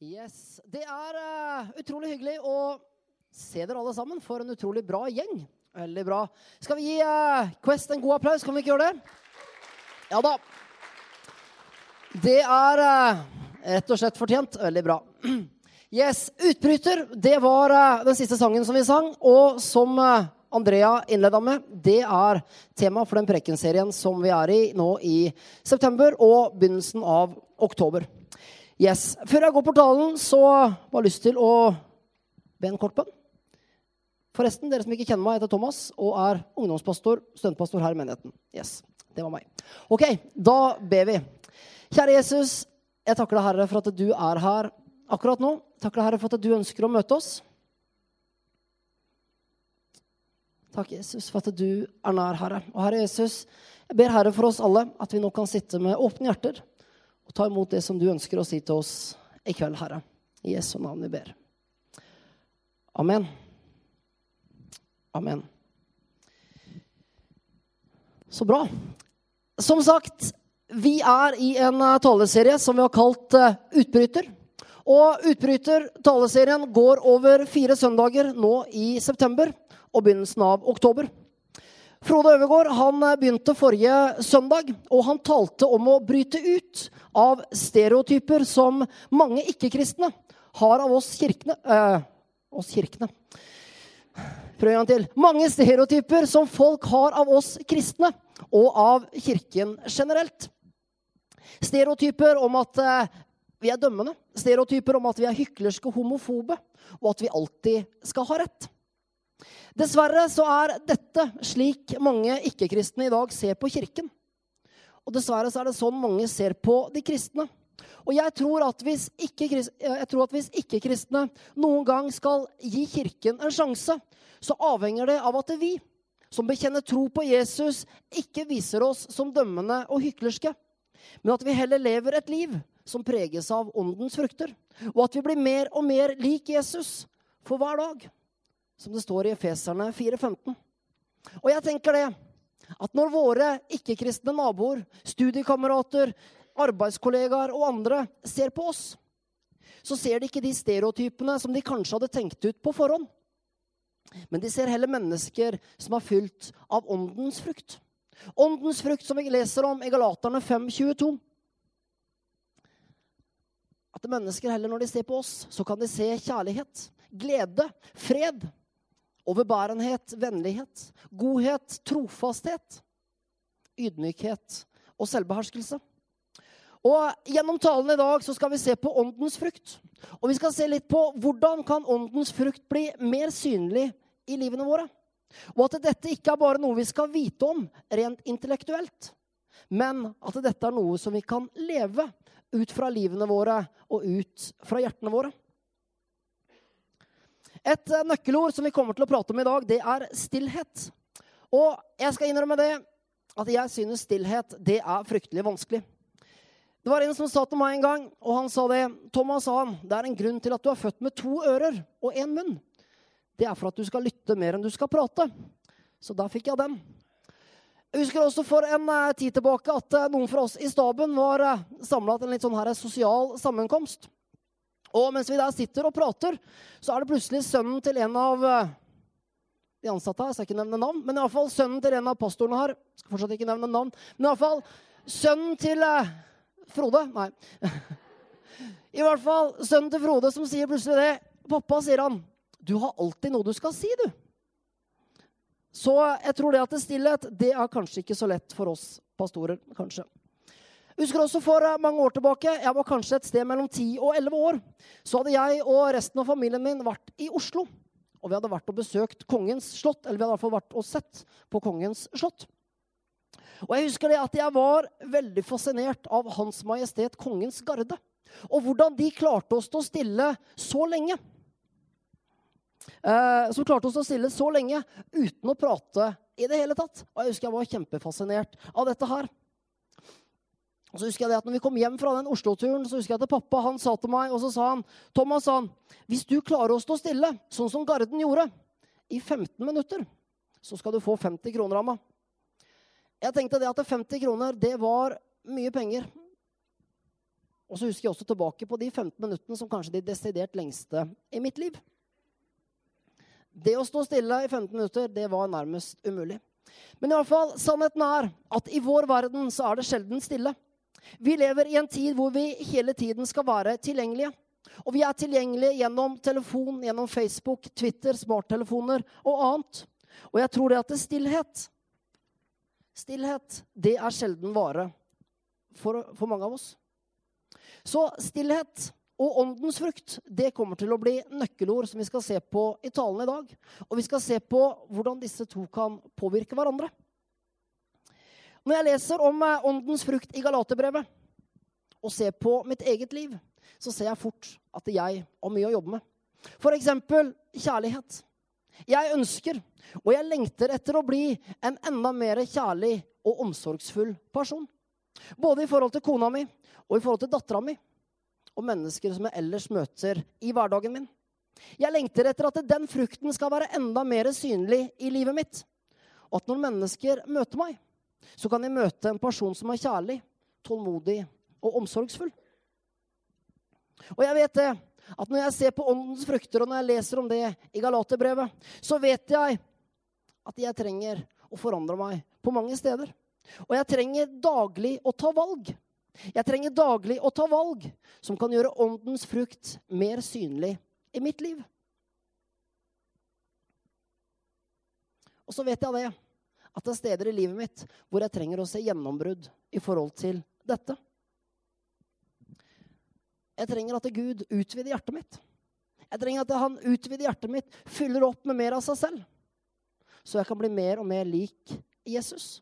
Yes. Det er uh, utrolig hyggelig å se dere alle sammen for en utrolig bra gjeng. Veldig bra. Skal vi gi uh, Quest en god applaus? Kan vi ikke gjøre det? Ja da. Det er uh, rett og slett fortjent. Veldig bra. Yes. 'Utbryter' det var den siste sangen som vi sang. Og som Andrea innleda med, det er tema for den prekenserien som vi er i nå i september og begynnelsen av oktober. Yes. Før jeg går portalen, så har jeg lyst til å be en kort bønn. Forresten, dere som ikke kjenner meg, heter Thomas og er ungdomspastor, studentpastor her i menigheten. Yes, det var meg. Ok, da ber vi. Kjære Jesus, jeg takker deg, Herre, for at du er her akkurat nå. Takker deg, Herre, for at du ønsker å møte oss. Takk, Jesus, for at du er nær, Herre. Og Herre Jesus, jeg ber Herre for oss alle at vi nå kan sitte med åpne hjerter og ta imot det som du ønsker å si til oss i kveld, Herre. I Jesu navn vi ber. Amen. Amen. Så bra. Som sagt, vi er i en eh, taleserie som vi har kalt eh, Utbryter. Og Utbryter, taleserien, går over fire søndager nå i september og begynnelsen av oktober. Frode Øvergaard han eh, begynte forrige søndag, og han talte om å bryte ut av stereotyper som mange ikke-kristne har av oss kirkene. Eh, oss kirkene. Prøv en gang til. Mange stereotyper som folk har av oss kristne og av kirken generelt. Stereotyper om at eh, vi er dømmende. Stereotyper om at vi er hyklerske homofobe, og at vi alltid skal ha rett. Dessverre så er dette slik mange ikke-kristne i dag ser på kirken. Og dessverre så er det sånn mange ser på de kristne. Og jeg tror at hvis ikke-kristne ikke noen gang skal gi Kirken en sjanse, så avhenger det av at vi som bekjenner tro på Jesus, ikke viser oss som dømmende og hyklerske, men at vi heller lever et liv som preges av åndens frukter, og at vi blir mer og mer lik Jesus for hver dag, som det står i Efeserne 4,15. Og jeg tenker det, at når våre ikke-kristne naboer, studiekamerater, arbeidskollegaer og andre ser på oss, så ser de ikke de stereotypene som de kanskje hadde tenkt ut på forhånd. Men de ser heller mennesker som er fylt av åndens frukt. Åndens frukt som vi leser om i Galaterne 5,22. At mennesker heller når de ser på oss, så kan de se kjærlighet, glede, fred, overbærenhet, vennlighet, godhet, trofasthet, ydmykhet og selvbeherskelse. Og Gjennom talen i dag så skal vi se på åndens frukt. Og vi skal se litt på hvordan kan åndens frukt bli mer synlig i livene våre. Og at dette ikke er bare noe vi skal vite om rent intellektuelt, men at dette er noe som vi kan leve ut fra livene våre og ut fra hjertene våre. Et nøkkelord som vi kommer til å prate om i dag, det er stillhet. Og jeg skal innrømme det at jeg synes stillhet det er fryktelig vanskelig. Det var en som sa til meg en gang, og han sa det. Thomas sa han, det er en grunn til at du er født med to ører og én munn. Det er for at du skal lytte mer enn du skal prate. Så da fikk jeg den. Jeg husker også for en uh, tid tilbake at uh, noen fra oss i staben var eh, samla til en litt sånn her sosial sammenkomst. Og mens vi der sitter og prater, så er det plutselig sønnen til en av uh, de ansatte her. Jeg skal ikke nevne navn, men i alle fall sønnen til en av pastorene her. Skal fortsatt ikke nevne navn, men i alle fall sønnen til eh, Frode? Nei. I hvert fall sønnen til Frode som sier plutselig det. Pappa, sier han, du har alltid noe du skal si, du. Så jeg tror det at det stillhet det er kanskje ikke så lett for oss pastorer. kanskje. Husker også For eh, mange år tilbake, jeg var kanskje et sted mellom 10 og 11 år, så hadde jeg og resten av familien min vært i Oslo. Og vi hadde vært og besøkt Kongens slott, eller vi hadde i hvert fall vært og sett på Kongens slott. Og jeg husker det at jeg var veldig fascinert av Hans Majestet Kongens Garde. Og hvordan de klarte å stå stille så lenge. Eh, som klarte å stå stille så lenge uten å prate i det hele tatt. Og jeg husker jeg var kjempefascinert av dette her. Og så husker jeg det at når vi kom hjem fra den Oslo-turen, så husker jeg at pappa han sa til meg, og så sa han Thomas, sa han, hvis du klarer å stå stille, sånn som Garden gjorde, i 15 minutter, så skal du få 50 kroner av meg. Jeg tenkte det at 50 kroner, det var mye penger. Og så husker jeg også tilbake på de 15 minuttene som kanskje de desidert lengste i mitt liv. Det å stå stille i 15 minutter, det var nærmest umulig. Men i alle fall, sannheten er at i vår verden så er det sjelden stille. Vi lever i en tid hvor vi hele tiden skal være tilgjengelige. Og vi er tilgjengelige gjennom telefon, gjennom Facebook, Twitter, smarttelefoner og annet. Og jeg tror det at det er stillhet Stillhet, det er sjelden vare for, for mange av oss. Så stillhet og åndens frukt det kommer til å bli nøkkelord som vi skal se på i talen i dag. Og vi skal se på hvordan disse to kan påvirke hverandre. Når jeg leser om eh, åndens frukt i Galaterbrevet og ser på mitt eget liv, så ser jeg fort at jeg har mye å jobbe med. Eksempel kjærlighet. Jeg ønsker og jeg lengter etter å bli en enda mer kjærlig og omsorgsfull person. Både i forhold til kona mi og i forhold til dattera mi og mennesker som jeg ellers møter i hverdagen min. Jeg lengter etter at den frukten skal være enda mer synlig i livet mitt. Og at når mennesker møter meg, så kan jeg møte en person som er kjærlig, tålmodig og omsorgsfull. Og jeg vet det, at når jeg ser på åndens frukter, og når jeg leser om det i Galaterbrevet, så vet jeg at jeg trenger å forandre meg på mange steder. Og jeg trenger daglig å ta valg jeg trenger daglig å ta valg som kan gjøre åndens frukt mer synlig i mitt liv. Og så vet jeg det, at det er steder i livet mitt hvor jeg trenger å se gjennombrudd i forhold til dette. Jeg trenger at Gud utvider hjertet mitt. Jeg trenger at han utvider hjertet mitt, fyller opp med mer av seg selv. Så jeg kan bli mer og mer lik Jesus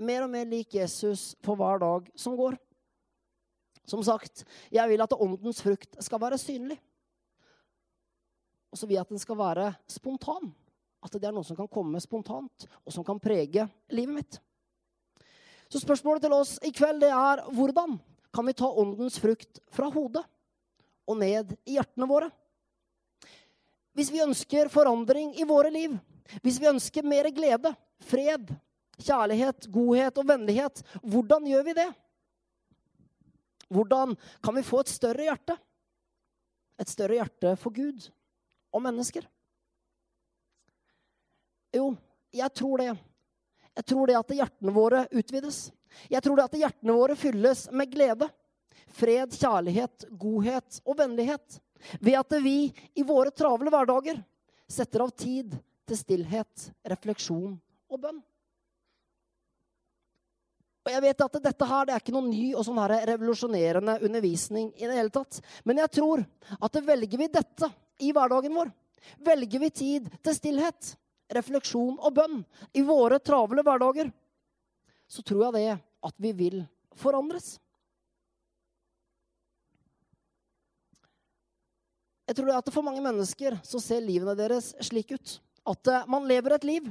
mer og mer lik Jesus for hver dag som går. Som sagt, jeg vil at åndens frukt skal være synlig. Og så vil jeg at den skal være spontan. At det er noe som kan komme spontant, og som kan prege livet mitt. Så spørsmålet til oss i kveld det er hvordan kan vi ta åndens frukt fra hodet og ned i hjertene våre? Hvis vi ønsker forandring i våre liv, hvis vi ønsker mer glede, fred, kjærlighet, godhet og vennlighet. Hvordan gjør vi det? Hvordan kan vi få et større hjerte? Et større hjerte for Gud og mennesker? Jo, jeg tror det. Jeg tror det at hjertene våre utvides. Jeg tror det at hjertene våre fylles med glede, fred, kjærlighet, godhet og vennlighet. Ved at vi i våre travle hverdager setter av tid til stillhet, refleksjon og bønn. Og jeg vet at Dette her, det er ikke noen ny og sånn her revolusjonerende undervisning. i det hele tatt. Men jeg tror at velger vi dette i hverdagen vår, velger vi tid til stillhet, refleksjon og bønn i våre travle hverdager, så tror jeg det at vi vil forandres. Jeg tror at For mange mennesker så ser livene deres slik ut. At eh, man lever et liv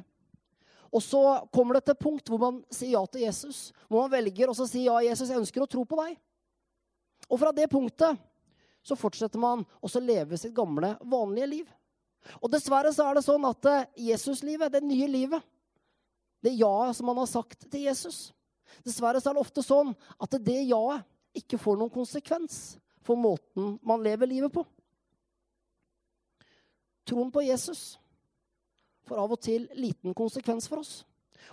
og så kommer det til et punkt hvor man sier ja til Jesus. Hvor man velger å si ja, Jesus, jeg ønsker å tro på deg. Og fra det punktet så fortsetter man å leve sitt gamle, vanlige liv. Og dessverre så er det sånn at eh, Jesuslivet, det nye livet, det ja som man har sagt til Jesus Dessverre så er det ofte sånn at det ja-et ikke får noen konsekvens for måten man lever livet på. Troen på Jesus får av og til liten konsekvens for oss.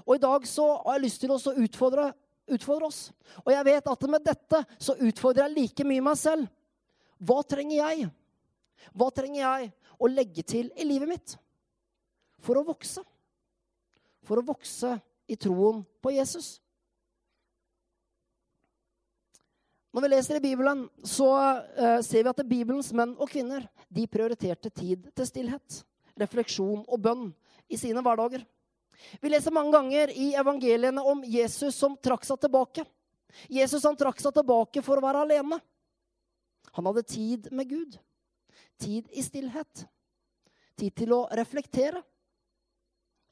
Og i dag så har jeg lyst til å utfordre, utfordre oss. Og jeg vet at med dette så utfordrer jeg like mye meg selv. Hva trenger jeg? Hva trenger jeg å legge til i livet mitt for å vokse? For å vokse i troen på Jesus. Når vi leser i Bibelen, så uh, ser vi at Bibelens menn og kvinner de prioriterte tid til stillhet, refleksjon og bønn i sine hverdager. Vi leser mange ganger i evangeliene om Jesus som trakk seg tilbake. Jesus han trakk seg tilbake for å være alene. Han hadde tid med Gud. Tid i stillhet. Tid til å reflektere.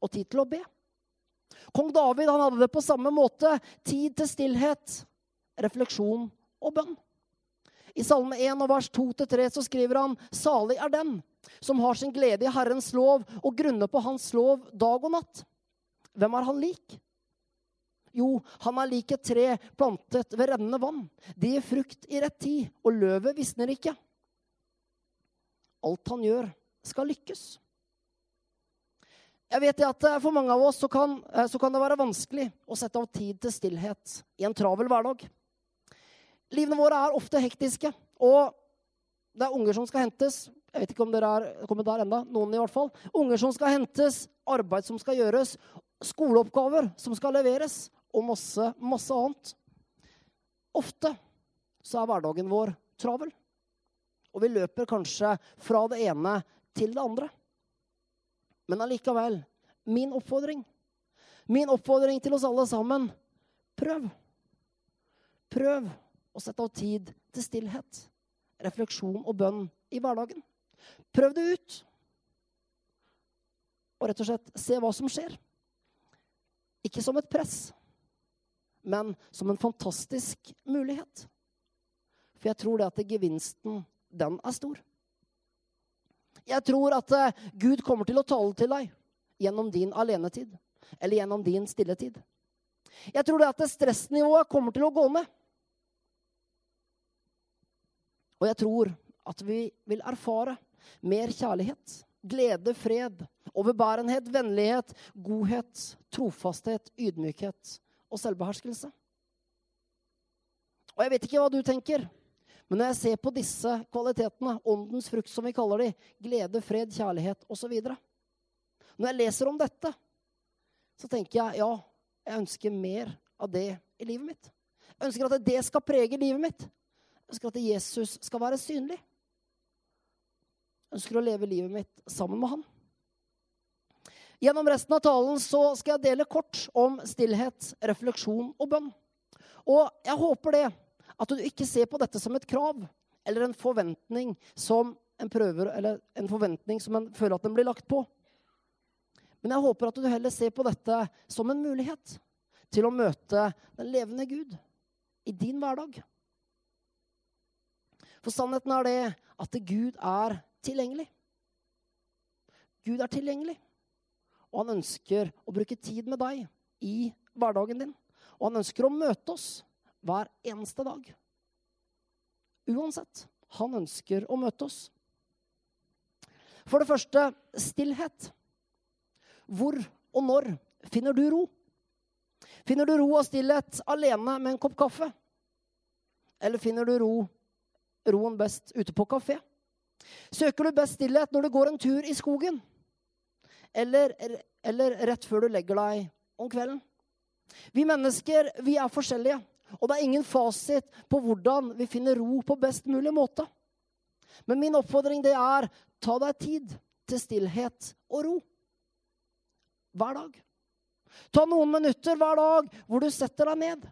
Og tid til å be. Kong David han hadde det på samme måte. Tid til stillhet, refleksjon og bønn. I Salme 1 og vers 2-3 så skriver han salig er den som har sin glede i Herrens lov og grunner på Hans lov dag og natt. Hvem er han lik? Jo, han er lik et tre plantet ved rennende vann. Det gir frukt i rett tid, og løvet visner ikke. Alt han gjør, skal lykkes. Jeg vet at eh, For mange av oss så kan, eh, så kan det være vanskelig å sette av tid til stillhet i en travel hverdag. Livene våre er ofte hektiske, og det er unger som skal hentes. Jeg vet ikke om dere er kommet der enda, noen i hvert fall. Unger som skal hentes, arbeid som skal gjøres, skoleoppgaver som skal leveres, og masse, masse annet. Ofte så er hverdagen vår travel. Og vi løper kanskje fra det ene til det andre. Men allikevel, min oppfordring, min oppfordring til oss alle sammen prøv. Prøv å sette av tid til stillhet, refleksjon og bønn i hverdagen. Prøv det ut. Og rett og slett se hva som skjer. Ikke som et press, men som en fantastisk mulighet. For jeg tror det at gevinsten, den er stor. Jeg tror at uh, Gud kommer til å tale til deg gjennom din alenetid. Eller gjennom din stilletid. Jeg tror at stressnivået kommer til å gå ned. Og jeg tror at vi vil erfare mer kjærlighet, glede, fred, overbærenhet, vennlighet, godhet, trofasthet, ydmykhet og selvbeherskelse. Og jeg vet ikke hva du tenker, men når jeg ser på disse kvalitetene, åndens frukt som vi kaller de, glede, fred, kjærlighet osv. Når jeg leser om dette, så tenker jeg ja, jeg ønsker mer av det i livet mitt. Jeg ønsker at det skal prege livet mitt. Jeg ønsker at Jesus skal være synlig. Jeg ønsker å leve livet mitt sammen med han. Gjennom resten av talen så skal jeg dele kort om stillhet, refleksjon og bønn. Og jeg håper det at du ikke ser på dette som et krav eller en forventning som en prøver, eller en forventning som en føler at den blir lagt på. Men jeg håper at du heller ser på dette som en mulighet til å møte den levende Gud i din hverdag. For sannheten er det at Gud er tilgjengelig. Gud er tilgjengelig, og han ønsker å bruke tid med deg i hverdagen din. Og han ønsker å møte oss hver eneste dag. Uansett. Han ønsker å møte oss. For det første stillhet. Hvor og når finner du ro? Finner du ro og stillhet alene med en kopp kaffe? Eller finner du ro, roen best ute på kafé? Søker du best stillhet når du går en tur i skogen? Eller, eller rett før du legger deg om kvelden? Vi mennesker vi er forskjellige. Og det er ingen fasit på hvordan vi finner ro på best mulig måte. Men min oppfordring det er ta deg tid til stillhet og ro. Hver dag. Ta noen minutter hver dag hvor du setter deg ned.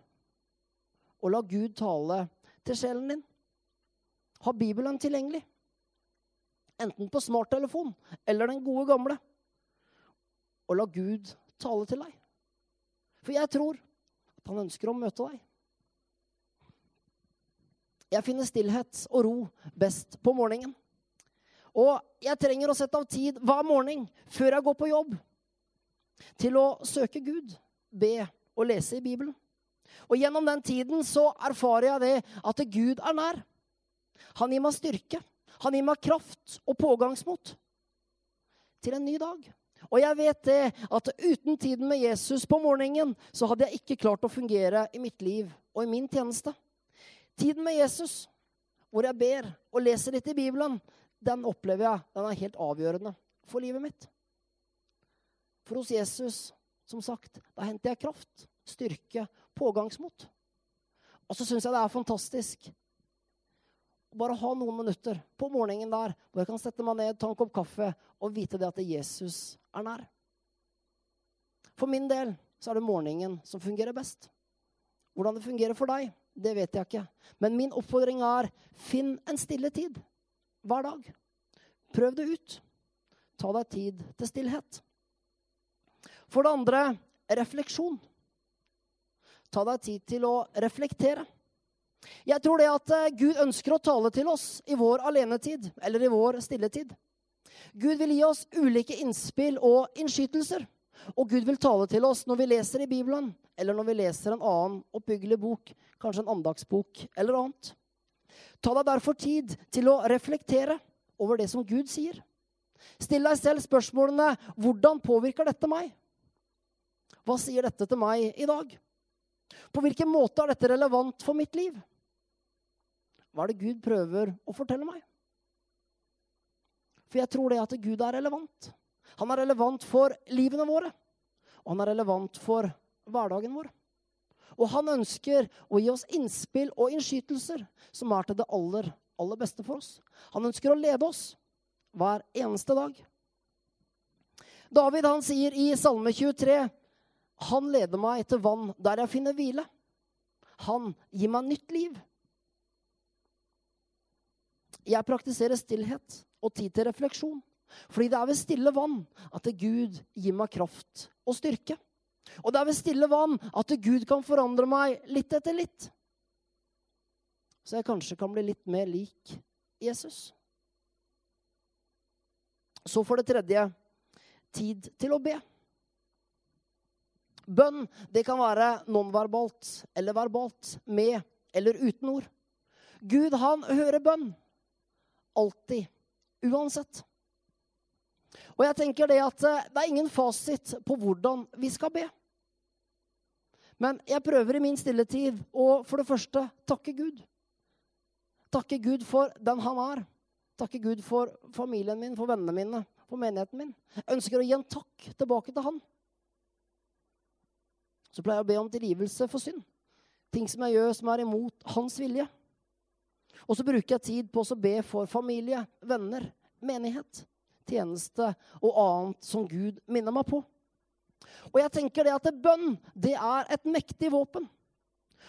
Og la Gud tale til sjelen din. Ha Bibelen tilgjengelig. Enten på smarttelefon eller den gode gamle. Og la Gud tale til deg. For jeg tror at han ønsker å møte deg. Jeg finner stillhet og ro best på morgenen. Og jeg trenger å sette av tid hver morgen før jeg går på jobb, til å søke Gud, be og lese i Bibelen. Og gjennom den tiden så erfarer jeg det at Gud er nær. Han gir meg styrke. Han gir meg kraft og pågangsmot til en ny dag. Og jeg vet det at uten tiden med Jesus på morgenen så hadde jeg ikke klart å fungere i mitt liv og i min tjeneste. Tiden med Jesus, hvor jeg ber og leser litt i Bibelen, den opplever jeg den er helt avgjørende for livet mitt. For hos Jesus, som sagt, da henter jeg kraft, styrke, pågangsmot. Og så syns jeg det er fantastisk å bare ha noen minutter på morgenen der hvor jeg kan sette meg ned, ta en kopp kaffe og vite det at Jesus er nær. For min del så er det morgenen som fungerer best. Hvordan det fungerer for deg, det vet jeg ikke. Men min oppfordring er finn en stille tid hver dag. Prøv det ut. Ta deg tid til stillhet. For det andre refleksjon. Ta deg tid til å reflektere. Jeg tror det at eh, Gud ønsker å tale til oss i vår alenetid, eller i vår stilletid. Gud vil gi oss ulike innspill og innskytelser Og Gud vil tale til oss når vi leser i Bibelen, eller når vi leser en annen oppbyggelig bok, kanskje en andagsbok eller annet. Ta deg derfor tid til å reflektere over det som Gud sier. Still deg selv spørsmålene hvordan påvirker dette meg? Hva sier dette til meg i dag? På hvilken måte er dette relevant for mitt liv? Hva er det Gud prøver å fortelle meg? For jeg tror det at Gud er relevant. Han er relevant for livene våre. Og han er relevant for hverdagen vår. Og han ønsker å gi oss innspill og innskytelser som er til det aller, aller beste for oss. Han ønsker å lede oss hver eneste dag. David han sier i Salme 23 han leder meg til vann der jeg finner hvile. Han gir meg nytt liv. Jeg praktiserer stillhet og tid til refleksjon. Fordi det er ved stille vann at Gud gir meg kraft og styrke. Og det er ved stille vann at Gud kan forandre meg litt etter litt. Så jeg kanskje kan bli litt mer lik Jesus. Så for det tredje tid til å be. Bønn det kan være nonverbalt eller verbalt, med eller uten ord. Gud, han hører bønn. Alltid. Uansett. Og jeg tenker det at eh, det er ingen fasit på hvordan vi skal be. Men jeg prøver i min stille tid å for det første takke Gud. Takke Gud for den han er. Takke Gud for familien min, for vennene mine, for menigheten min. Jeg ønsker å gi en takk tilbake til han. Så pleier jeg å be om tilgivelse for synd. Ting som jeg gjør som er imot hans vilje. Og så bruker jeg tid på å be for familie, venner, menighet tjeneste og annet som Gud minner meg på. Og jeg tenker det at bønn det er et mektig våpen.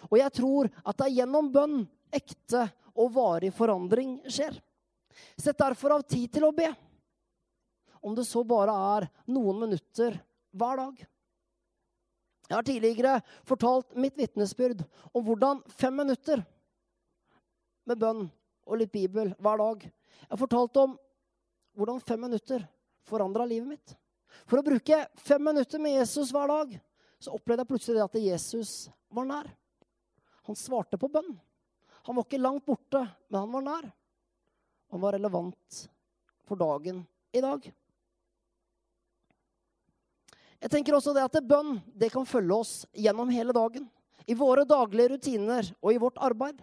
Og jeg tror at det er gjennom bønn ekte og varig forandring skjer. Sett derfor av tid til å be. Om det så bare er noen minutter hver dag. Jeg har tidligere fortalt mitt vitnesbyrd om hvordan fem minutter med bønn og litt bibel hver dag Jeg fortalt om hvordan fem minutter forandra livet mitt. For å bruke fem minutter med Jesus hver dag så opplevde jeg plutselig at Jesus var nær. Han svarte på bønn. Han var ikke langt borte, men han var nær. Han var relevant for dagen i dag. Jeg tenker også det at bønn det kan følge oss gjennom hele dagen. I våre daglige rutiner og i vårt arbeid.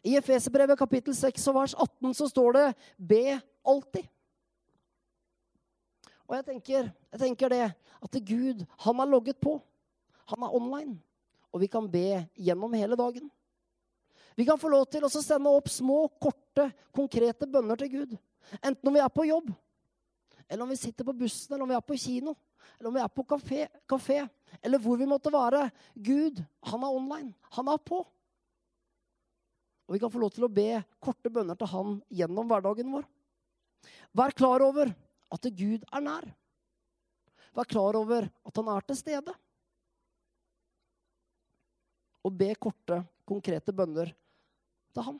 I Efeserbrevet kapittel 6 og vers 18 så står det 'be alltid'. Og jeg tenker, jeg tenker det at Gud, han har logget på. Han er online. Og vi kan be gjennom hele dagen. Vi kan få lov til å sende opp små, korte, konkrete bønner til Gud. Enten om vi er på jobb, eller om vi sitter på bussen, eller om vi er på kino, eller om vi er på kafé, kafé eller hvor vi måtte være. Gud, han er online. Han er på. Og vi kan få lov til å be korte bønner til han gjennom hverdagen vår. Vær klar over at Gud er nær. Vær klar over at han er til stede. Og be korte, konkrete bønner til ham.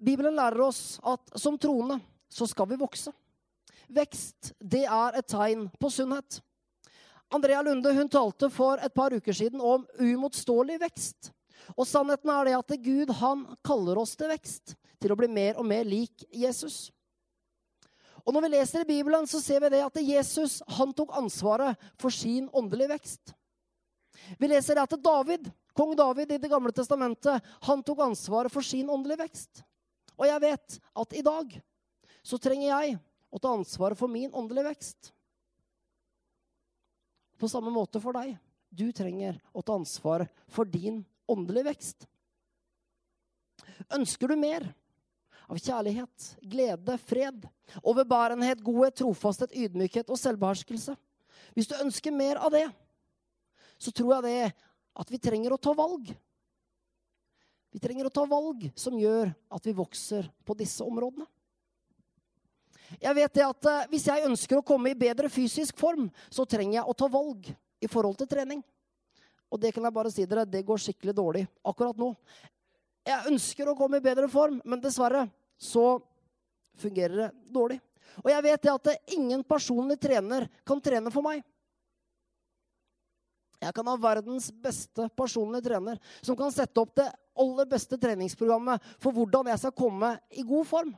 Bibelen lærer oss at som troende så skal vi vokse. Vekst, det er et tegn på sunnhet. Andrea Lunde hun talte for et par uker siden om umotståelig vekst. Og sannheten er det at Gud han kaller oss til vekst, til å bli mer og mer lik Jesus. Og Når vi leser i Bibelen, så ser vi det at Jesus han tok ansvaret for sin åndelige vekst. Vi leser det at David, kong David i Det gamle testamentet han tok ansvaret for sin åndelige vekst. Og jeg vet at i dag så trenger jeg å ta ansvaret for min åndelige vekst. På samme måte for deg. Du trenger å ta ansvar for din åndelige vekst. Ønsker du mer av kjærlighet, glede, fred, overbærenhet, godhet, trofasthet, ydmykhet og selvbeherskelse? Hvis du ønsker mer av det, så tror jeg det at vi trenger å ta valg. Vi trenger å ta valg som gjør at vi vokser på disse områdene. Jeg vet det at uh, Hvis jeg ønsker å komme i bedre fysisk form, så trenger jeg å ta valg i forhold til trening. Og det kan jeg bare si dere, det går skikkelig dårlig akkurat nå. Jeg ønsker å komme i bedre form, men dessverre så fungerer det dårlig. Og jeg vet det at ingen personlig trener kan trene for meg. Jeg kan ha verdens beste personlige trener som kan sette opp det aller beste treningsprogrammet for hvordan jeg skal komme i god form.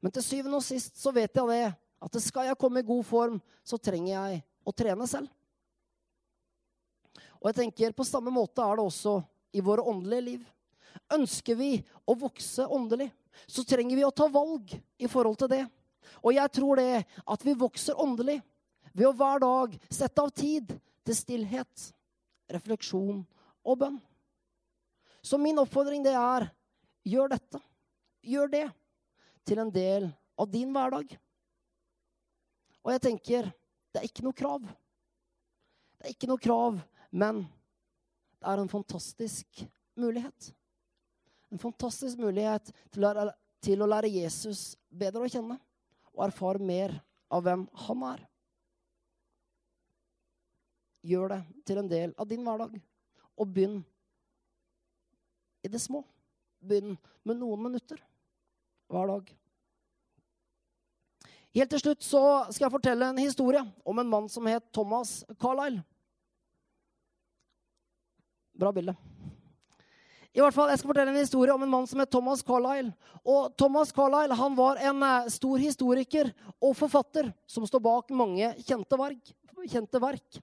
Men til syvende og sist så vet jeg det at skal jeg komme i god form, så trenger jeg å trene selv. Og jeg tenker På samme måte er det også i våre åndelige liv. Ønsker vi å vokse åndelig, så trenger vi å ta valg i forhold til det. Og jeg tror det at vi vokser åndelig ved å hver dag sette av tid til stillhet, refleksjon og bønn. Så min oppfordring det er gjør dette. Gjør det til en del av din hverdag. Og jeg tenker det er ikke noe krav. Det er ikke noe krav, men det er en fantastisk mulighet. En fantastisk mulighet til å, til å lære Jesus bedre å kjenne og erfare mer av hvem han er. Gjør det til en del av din hverdag, og begynn i det små. Begynn med noen minutter hver dag. Helt til slutt så skal jeg fortelle en historie om en mann som het Thomas Carlyle. Bra bilde. I hvert fall, Jeg skal fortelle en historie om en mann som het Thomas Carlyle. Og Thomas Carlyle han var en eh, stor historiker og forfatter som står bak mange kjente, verk, kjente verk.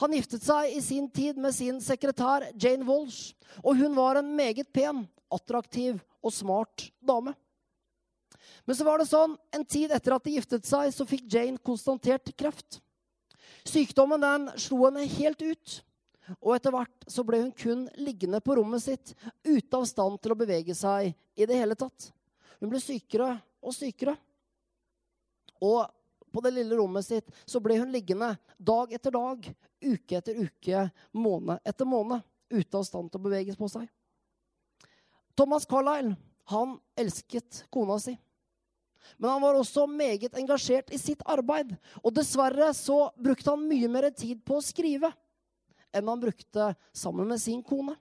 Han giftet seg i sin tid med sin sekretær Jane Walsh. Og hun var en meget pen, attraktiv og smart dame. Men så var det sånn, en tid etter at de giftet seg, så fikk Jane konstatert kreft. Sykdommen den slo henne helt ut. Og etter hvert så ble hun kun liggende på rommet sitt, ute av stand til å bevege seg i det hele tatt. Hun ble sykere og sykere. Og på det lille rommet sitt så ble hun liggende dag etter dag, uke etter uke, måned etter måned, ute av stand til å beveges på seg. Thomas Carlyle, han elsket kona si. Men han var også meget engasjert i sitt arbeid. Og dessverre så brukte han mye mer tid på å skrive enn han brukte sammen med sin kone.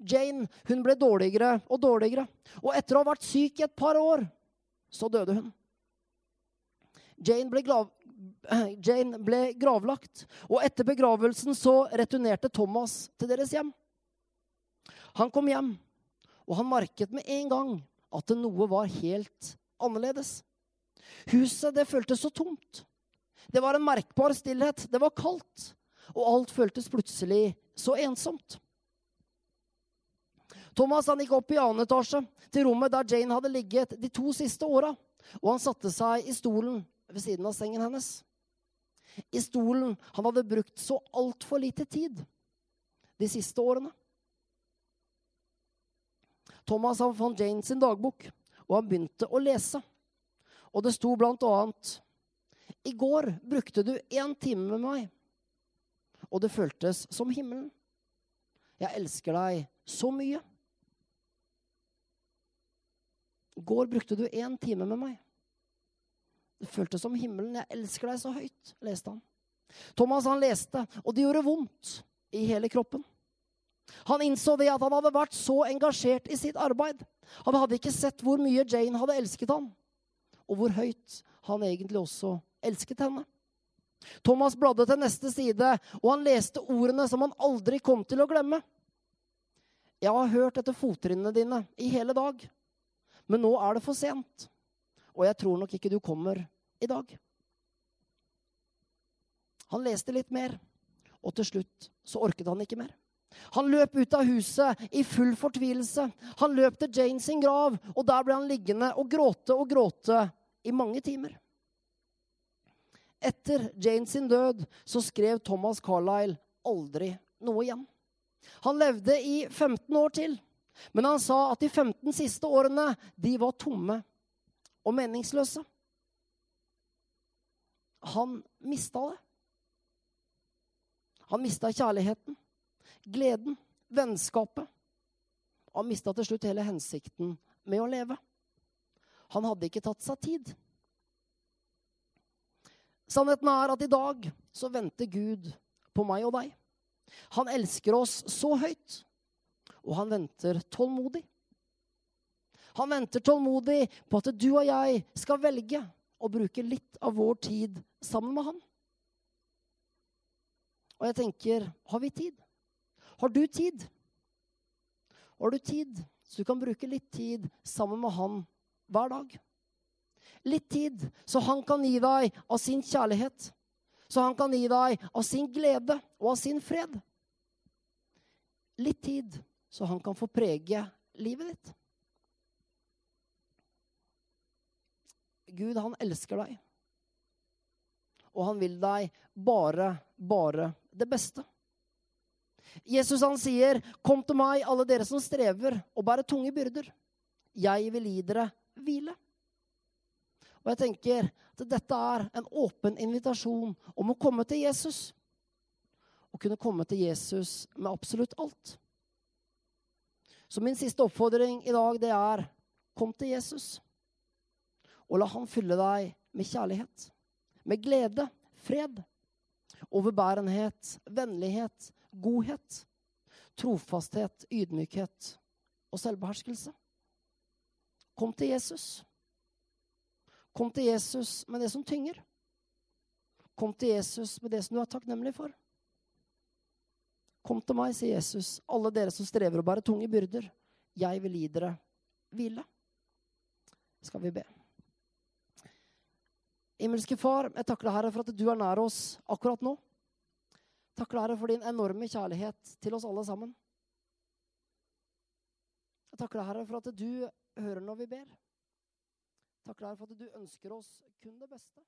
Jane hun ble dårligere og dårligere, og etter å ha vært syk i et par år, så døde hun. Jane ble, grav, Jane ble gravlagt, og etter begravelsen så returnerte Thomas til deres hjem. Han kom hjem, og han merket med en gang at noe var helt annerledes. Huset det føltes så tomt. Det var en merkbar stillhet. Det var kaldt og alt føltes plutselig så ensomt. Thomas han gikk opp i annen etasje, til rommet der Jane hadde ligget de to siste åra, og han satte seg i stolen ved siden av sengen hennes. I stolen han hadde brukt så altfor lite tid de siste årene. Thomas han fant Jane sin dagbok, og han begynte å lese. Og det sto blant annet I går brukte du én time med meg og det føltes som himmelen. Jeg elsker deg så mye. I går brukte du én time med meg. Det føltes som himmelen. Jeg elsker deg så høyt, leste han. Thomas han leste, og det gjorde vondt i hele kroppen. Han innså det at han hadde vært så engasjert i sitt arbeid. Han hadde ikke sett hvor mye Jane hadde elsket ham, og hvor høyt han egentlig også elsket henne. Thomas bladde til neste side, og han leste ordene som han aldri kom til å glemme. Jeg har hørt etter fottrinnene dine i hele dag, men nå er det for sent. Og jeg tror nok ikke du kommer i dag. Han leste litt mer, og til slutt så orket han ikke mer. Han løp ut av huset i full fortvilelse. Han løp til Jane sin grav, og der ble han liggende og gråte og gråte i mange timer. Etter Jane sin død så skrev Thomas Carlyle aldri noe igjen. Han levde i 15 år til, men han sa at de 15 siste årene de var tomme og meningsløse. Han mista det. Han mista kjærligheten, gleden, vennskapet. Han mista til slutt hele hensikten med å leve. Han hadde ikke tatt seg tid. Sannheten er at i dag så venter Gud på meg og deg. Han elsker oss så høyt, og han venter tålmodig. Han venter tålmodig på at du og jeg skal velge å bruke litt av vår tid sammen med han. Og jeg tenker har vi tid? Har du tid? Har du tid så du kan bruke litt tid sammen med han hver dag? Litt tid så han kan gi deg av sin kjærlighet. Så han kan gi deg av sin glede og av sin fred. Litt tid så han kan få prege livet ditt. Gud, han elsker deg. Og han vil deg bare, bare det beste. Jesus han sier, 'Kom til meg, alle dere som strever og bærer tunge byrder. Jeg vil gi dere hvile.' Og jeg tenker at dette er en åpen invitasjon om å komme til Jesus. Å kunne komme til Jesus med absolutt alt. Så min siste oppfordring i dag, det er kom til Jesus. Og la han fylle deg med kjærlighet, med glede, fred, overbærenhet, vennlighet, godhet, trofasthet, ydmykhet og selvbeherskelse. Kom til Jesus. Kom til Jesus med det som tynger. Kom til Jesus med det som du er takknemlig for. Kom til meg, sier Jesus, alle dere som strever og bærer tunge byrder. Jeg vil gi dere hvile. Skal vi be. Himmelske Far, jeg takker deg, Herre, for at du er nær oss akkurat nå. Deg, Herre, for din enorme kjærlighet til oss alle sammen. Jeg takker deg, Herre, for at du hører når vi ber. Takker deg for at du ønsker oss kun det beste.